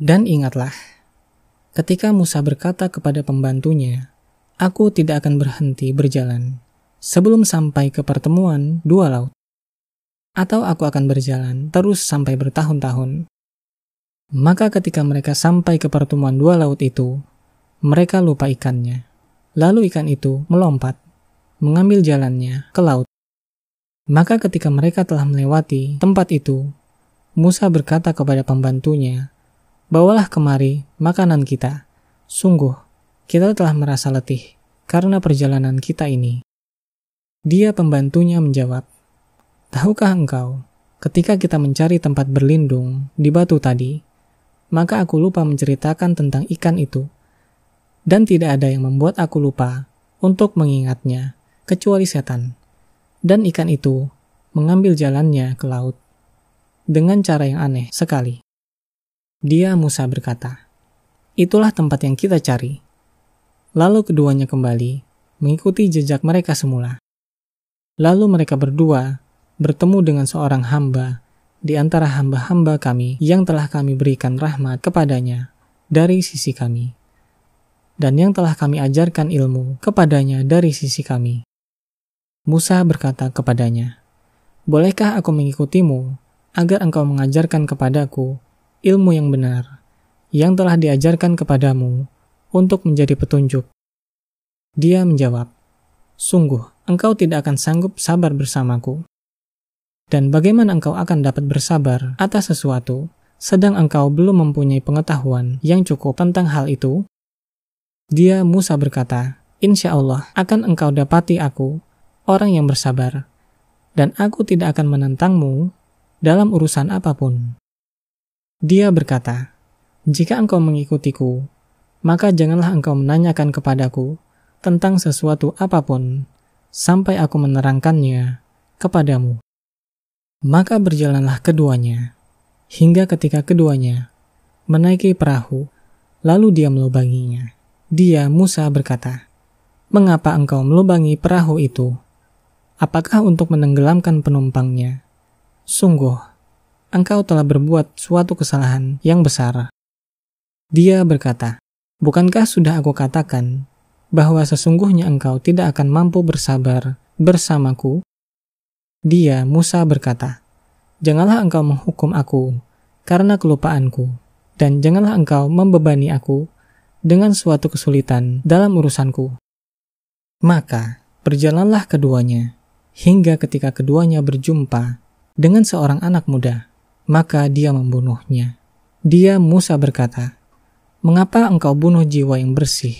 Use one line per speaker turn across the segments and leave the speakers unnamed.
Dan ingatlah, ketika Musa berkata kepada pembantunya, Aku tidak akan berhenti berjalan sebelum sampai ke pertemuan dua laut. Atau aku akan berjalan terus sampai bertahun-tahun. Maka ketika mereka sampai ke pertemuan dua laut itu, mereka lupa ikannya. Lalu ikan itu melompat, mengambil jalannya ke laut. Maka ketika mereka telah melewati tempat itu, Musa berkata kepada pembantunya, Bawalah kemari makanan kita. Sungguh, kita telah merasa letih karena perjalanan kita ini. Dia pembantunya menjawab, Tahukah engkau, ketika kita mencari tempat berlindung di batu tadi, maka aku lupa menceritakan tentang ikan itu. Dan tidak ada yang membuat aku lupa untuk mengingatnya, kecuali setan dan ikan itu mengambil jalannya ke laut dengan cara yang aneh sekali. Dia Musa berkata, "Itulah tempat yang kita cari." Lalu keduanya kembali mengikuti jejak mereka semula. Lalu mereka berdua bertemu dengan seorang hamba di antara hamba-hamba kami yang telah kami berikan rahmat kepadanya dari sisi kami, dan yang telah kami ajarkan ilmu kepadanya dari sisi kami. Musa berkata kepadanya, Bolehkah aku mengikutimu agar engkau mengajarkan kepadaku ilmu yang benar yang telah diajarkan kepadamu untuk menjadi petunjuk? Dia menjawab, Sungguh, engkau tidak akan sanggup sabar bersamaku. Dan bagaimana engkau akan dapat bersabar atas sesuatu, sedang engkau belum mempunyai pengetahuan yang cukup tentang hal itu? Dia Musa berkata, Insya Allah akan engkau dapati aku orang yang bersabar, dan aku tidak akan menentangmu dalam urusan apa pun. Dia berkata, "Jika engkau mengikutiku, maka janganlah engkau menanyakan kepadaku tentang sesuatu apa pun sampai aku menerangkannya kepadamu." Maka berjalanlah keduanya hingga ketika keduanya menaiki perahu, lalu dia melubanginya. Dia, Musa, berkata, "Mengapa engkau melubangi perahu itu?" Apakah untuk menenggelamkan penumpangnya? Sungguh, engkau telah berbuat suatu kesalahan yang besar. Dia berkata, Bukankah sudah aku katakan bahwa sesungguhnya engkau tidak akan mampu bersabar bersamaku? Dia, Musa berkata, Janganlah engkau menghukum aku karena kelupaanku, dan janganlah engkau membebani aku dengan suatu kesulitan dalam urusanku. Maka, berjalanlah keduanya hingga ketika keduanya berjumpa dengan seorang anak muda, maka dia membunuhnya. Dia Musa berkata, "Mengapa engkau bunuh jiwa yang bersih?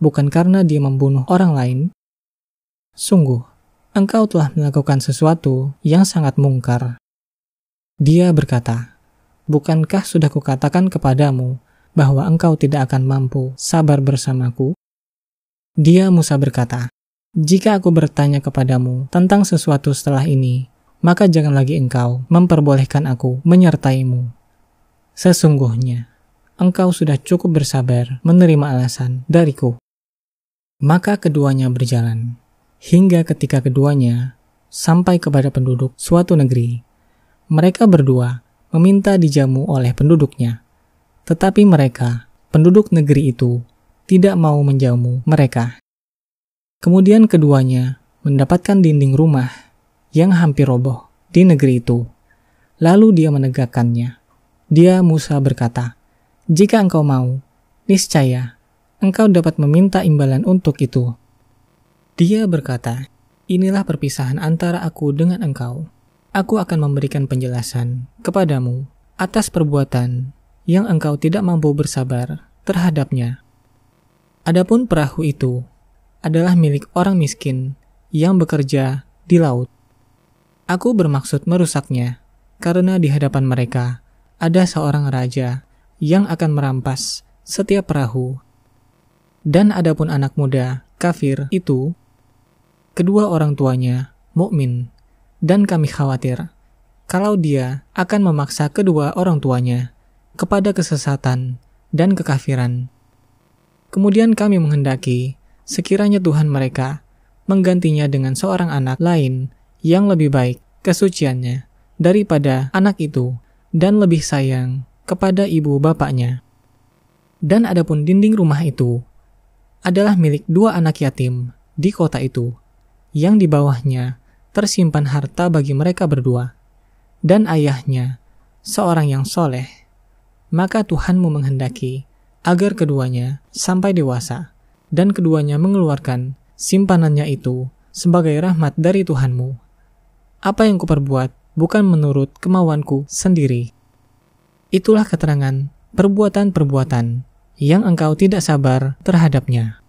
Bukan karena dia membunuh orang lain? Sungguh, engkau telah melakukan sesuatu yang sangat mungkar." Dia berkata, "Bukankah sudah kukatakan kepadamu bahwa engkau tidak akan mampu sabar bersamaku?" Dia Musa berkata, jika aku bertanya kepadamu tentang sesuatu setelah ini, maka jangan lagi engkau memperbolehkan aku menyertaimu. Sesungguhnya, engkau sudah cukup bersabar menerima alasan dariku. Maka keduanya berjalan, hingga ketika keduanya sampai kepada penduduk suatu negeri. Mereka berdua meminta dijamu oleh penduduknya, tetapi mereka, penduduk negeri itu, tidak mau menjamu mereka. Kemudian keduanya mendapatkan dinding rumah yang hampir roboh di negeri itu. Lalu dia menegakkannya. Dia Musa berkata, "Jika engkau mau, niscaya engkau dapat meminta imbalan untuk itu." Dia berkata, "Inilah perpisahan antara aku dengan engkau. Aku akan memberikan penjelasan kepadamu atas perbuatan yang engkau tidak mampu bersabar terhadapnya." Adapun perahu itu adalah milik orang miskin yang bekerja di laut. Aku bermaksud merusaknya karena di hadapan mereka ada seorang raja yang akan merampas setiap perahu. Dan adapun anak muda kafir itu, kedua orang tuanya mukmin dan kami khawatir kalau dia akan memaksa kedua orang tuanya kepada kesesatan dan kekafiran. Kemudian kami menghendaki sekiranya Tuhan mereka menggantinya dengan seorang anak lain yang lebih baik kesuciannya daripada anak itu dan lebih sayang kepada ibu bapaknya. Dan adapun dinding rumah itu adalah milik dua anak yatim di kota itu, yang di bawahnya tersimpan harta bagi mereka berdua, dan ayahnya seorang yang soleh, maka Tuhanmu menghendaki agar keduanya sampai dewasa, dan keduanya mengeluarkan simpanannya itu sebagai rahmat dari Tuhanmu. Apa yang kuperbuat bukan menurut kemauanku sendiri. Itulah keterangan perbuatan-perbuatan yang engkau tidak sabar terhadapnya.